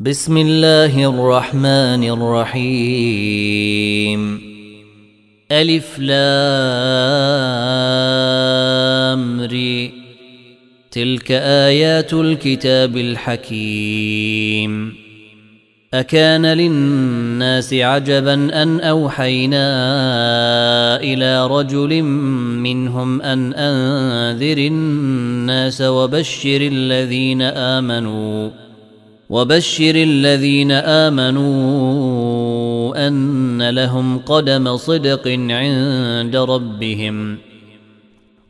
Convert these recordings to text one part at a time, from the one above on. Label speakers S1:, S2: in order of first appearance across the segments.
S1: بسم الله الرحمن الرحيم. ألف لام ري تلك آيات الكتاب الحكيم. أكان للناس عجبا أن أوحينا إلى رجل منهم أن أنذر الناس وبشر الذين آمنوا. وبشر الذين آمنوا أن لهم قدم صدق عند ربهم.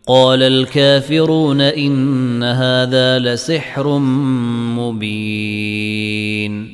S1: قال الكافرون إن هذا لسحر مبين.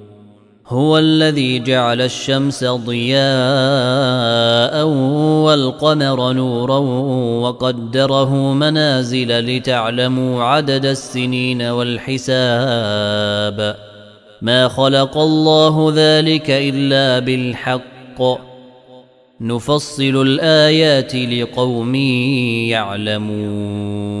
S1: هو الذي جعل الشمس ضياء والقمر نورا وقدره منازل لتعلموا عدد السنين والحساب. ما خلق الله ذلك إلا بالحق. نفصل الآيات لقوم يعلمون.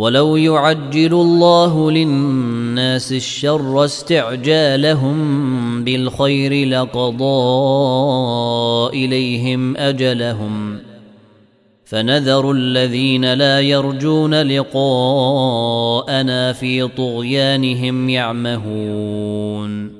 S1: ولو يعجل الله للناس الشر استعجالهم بالخير لقضى إليهم أجلهم. فنذر الذين لا يرجون لقاءنا في طغيانهم يعمهون.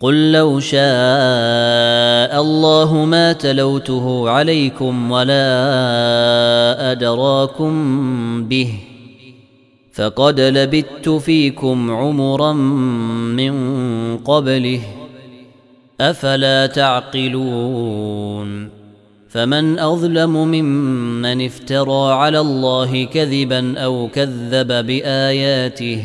S1: قل لو شاء الله ما تلوته عليكم ولا ادراكم به فقد لبثت فيكم عمرا من قبله افلا تعقلون فمن اظلم ممن افترى على الله كذبا أو كذب باياته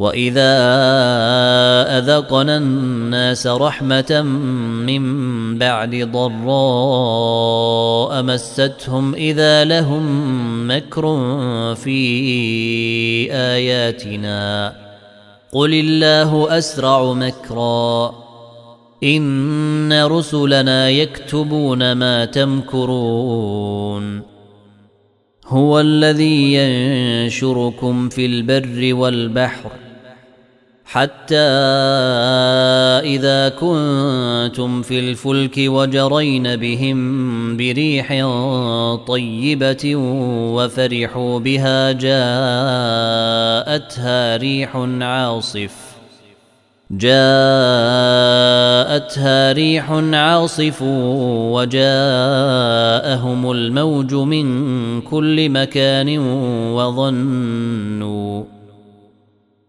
S1: واذا اذقنا الناس رحمه من بعد ضراء مستهم اذا لهم مكر في اياتنا قل الله اسرع مكرا ان رسلنا يكتبون ما تمكرون هو الذي ينشركم في البر والبحر حتى إذا كنتم في الفلك وجرين بهم بريح طيبة وفرحوا بها جاءتها ريح عاصف. جاءتها ريح عاصف وجاءهم الموج من كل مكان وظنوا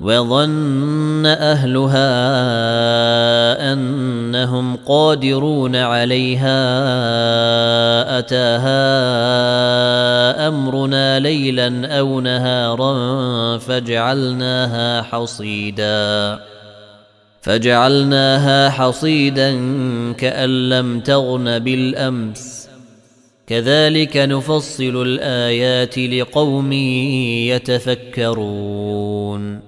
S1: وظن أهلها أنهم قادرون عليها أتاها أمرنا ليلا أو نهارا فجعلناها حصيدا فجعلناها حصيدا كأن لم تغن بالأمس. كذلك نفصل الآيات لقوم يتفكرون.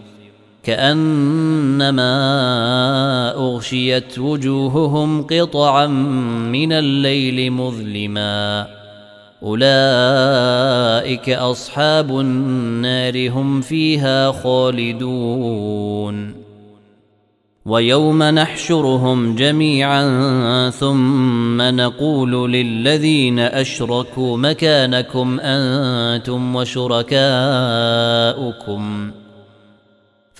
S1: كأنما أغشيت وجوههم قطعا من الليل مظلما. أولئك أصحاب النار هم فيها خالدون. ويوم نحشرهم جميعا ثم نقول للذين أشركوا مكانكم أنتم وشركاؤكم.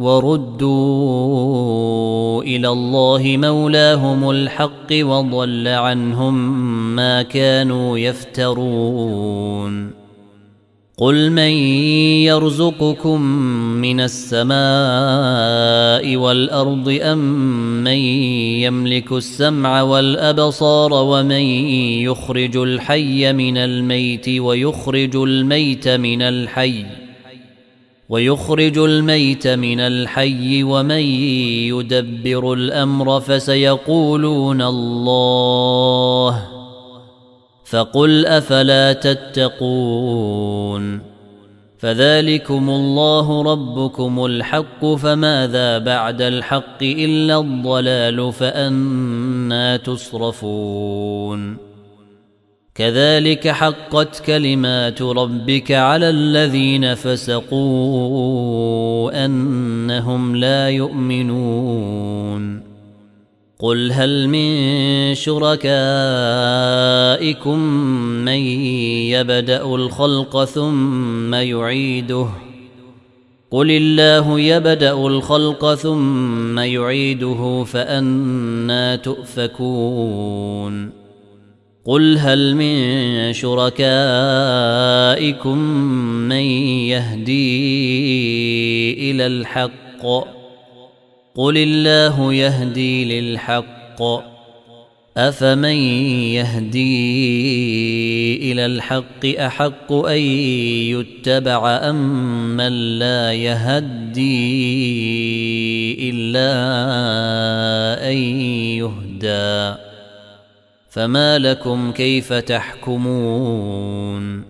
S1: وردوا إلى الله مولاهم الحق وضل عنهم ما كانوا يفترون. قل من يرزقكم من السماء والأرض أم من يملك السمع والأبصار ومن يخرج الحي من الميت ويخرج الميت من الحي ويخرج الميت من الحي ومن يدبر الأمر فسيقولون الله فقل أفلا تتقون فذلكم الله ربكم الحق فماذا بعد الحق إلا الضلال فأنا تصرفون كذلك حقت كلمات ربك على الذين فسقوا أنهم لا يؤمنون. قل هل من شركائكم من يبدأ الخلق ثم يعيده؟ قل الله يبدأ الخلق ثم يعيده فأنا تؤفكون. قل هل من شركائكم من يهدي إلى الحق؟ قل الله يهدي للحق. افمن يهدي إلى الحق احق ان يتبع ام من لا يهدي الا ان يهدى؟ فما لكم كيف تحكمون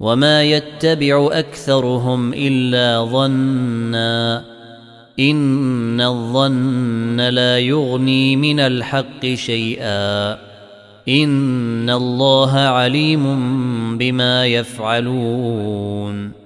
S1: وما يتبع أكثرهم إلا ظنّا إن الظن لا يغني من الحق شيئا إن الله عليم بما يفعلون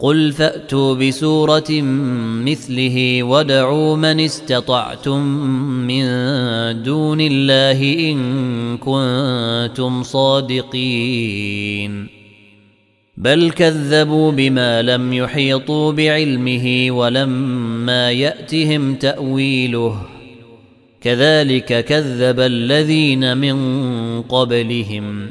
S1: قل فاتوا بسوره مثله ودعوا من استطعتم من دون الله ان كنتم صادقين بل كذبوا بما لم يحيطوا بعلمه ولما ياتهم تاويله كذلك كذب الذين من قبلهم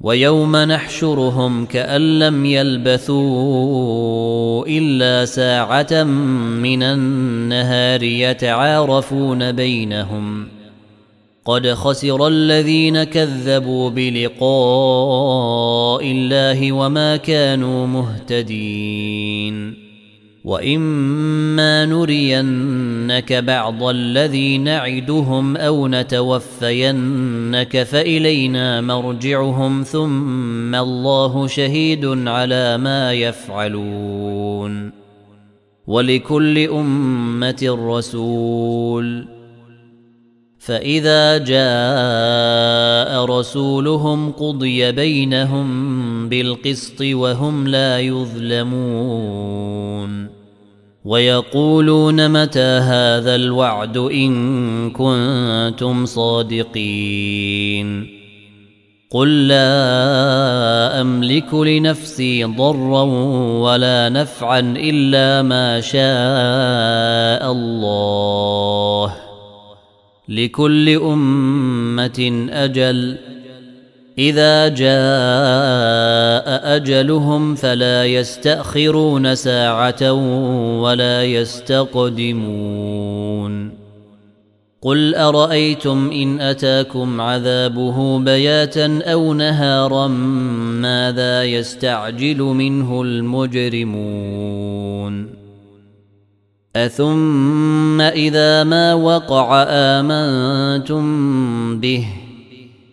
S1: ويوم نحشرهم كأن لم يلبثوا إلا ساعة من النهار يتعارفون بينهم قد خسر الذين كذبوا بلقاء الله وما كانوا مهتدين واما نرينك بعض الذي نعدهم أو نتوفينك فالينا مرجعهم ثم الله شهيد على ما يفعلون ولكل امه رسول فاذا جاء رسولهم قضي بينهم بالقسط وهم لا يظلمون ويقولون متى هذا الوعد إن كنتم صادقين قل لا أملك لنفسي ضرا ولا نفعا إلا ما شاء الله لكل أمة أجل إذا جاء أجلهم فلا يستأخرون ساعة ولا يستقدمون. قل أرأيتم إن أتاكم عذابه بياتا أو نهارا ماذا يستعجل منه المجرمون؟ أثم إذا ما وقع آمنتم به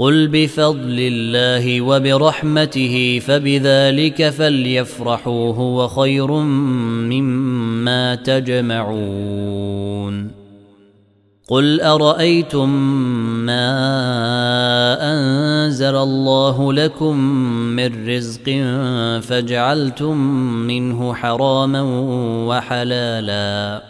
S1: قل بفضل الله وبرحمته فبذلك فليفرحوا هو خير مما تجمعون قل ارايتم ما انزل الله لكم من رزق فجعلتم منه حراما وحلالا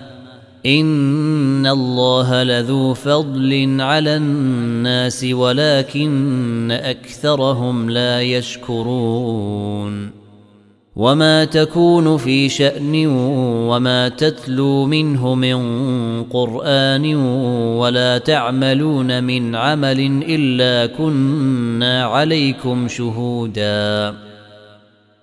S1: ان الله لذو فضل على الناس ولكن اكثرهم لا يشكرون وما تكون في شان وما تتلو منه من قران ولا تعملون من عمل الا كنا عليكم شهودا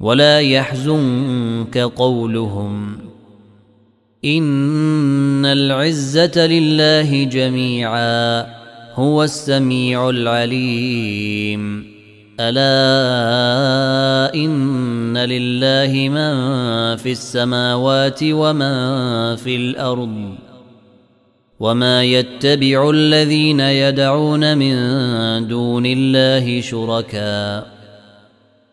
S1: ولا يحزنك قولهم. إن العزة لله جميعا هو السميع العليم. ألا إن لله من في السماوات ومن في الأرض. وما يتبع الذين يدعون من دون الله شركاء.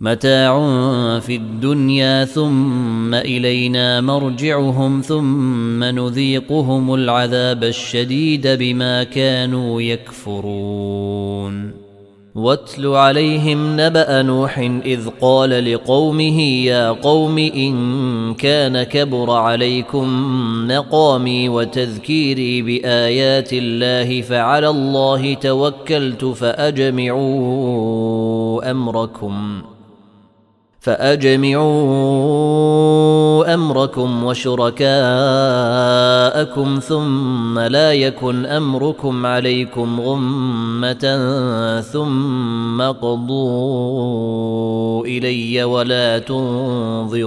S1: متاع في الدنيا ثم إلينا مرجعهم ثم نذيقهم العذاب الشديد بما كانوا يكفرون. واتل عليهم نبأ نوح إذ قال لقومه يا قوم إن كان كبر عليكم مقامي وتذكيري بآيات الله فعلى الله توكلت فأجمعوا أمركم. فأجمعوا أمركم وشركاءكم ثم لا يكن أمركم عليكم غمة ثم قضوا إلي ولا تنظرون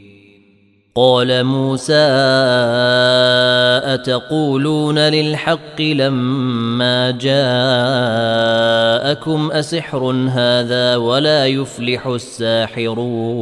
S1: قال موسى أتقولون للحق لما جاءكم أسحر هذا ولا يفلح الساحرون؟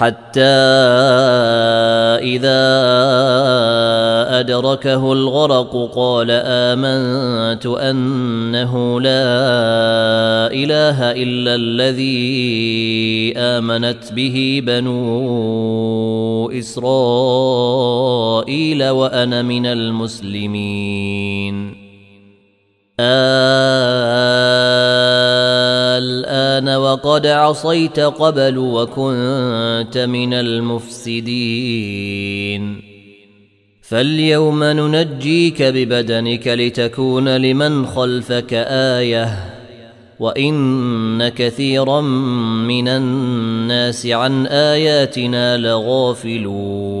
S1: حتى إذا أدركه الغرق قال آمنت أنه لا إله إلا الذي آمنت به بنو إسرائيل وأنا من المسلمين. وقد عصيت قبل وكنت من المفسدين. فاليوم ننجيك ببدنك لتكون لمن خلفك آية وإن كثيرا من الناس عن آياتنا لغافلون.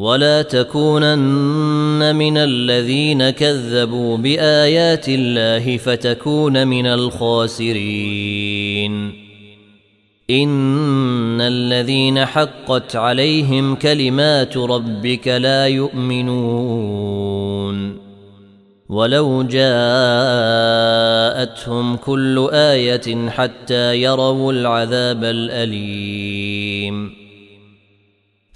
S1: ولا تكونن من الذين كذبوا بآيات الله فتكون من الخاسرين. إن الذين حقت عليهم كلمات ربك لا يؤمنون. ولو جاءتهم كل آية حتى يروا العذاب الأليم.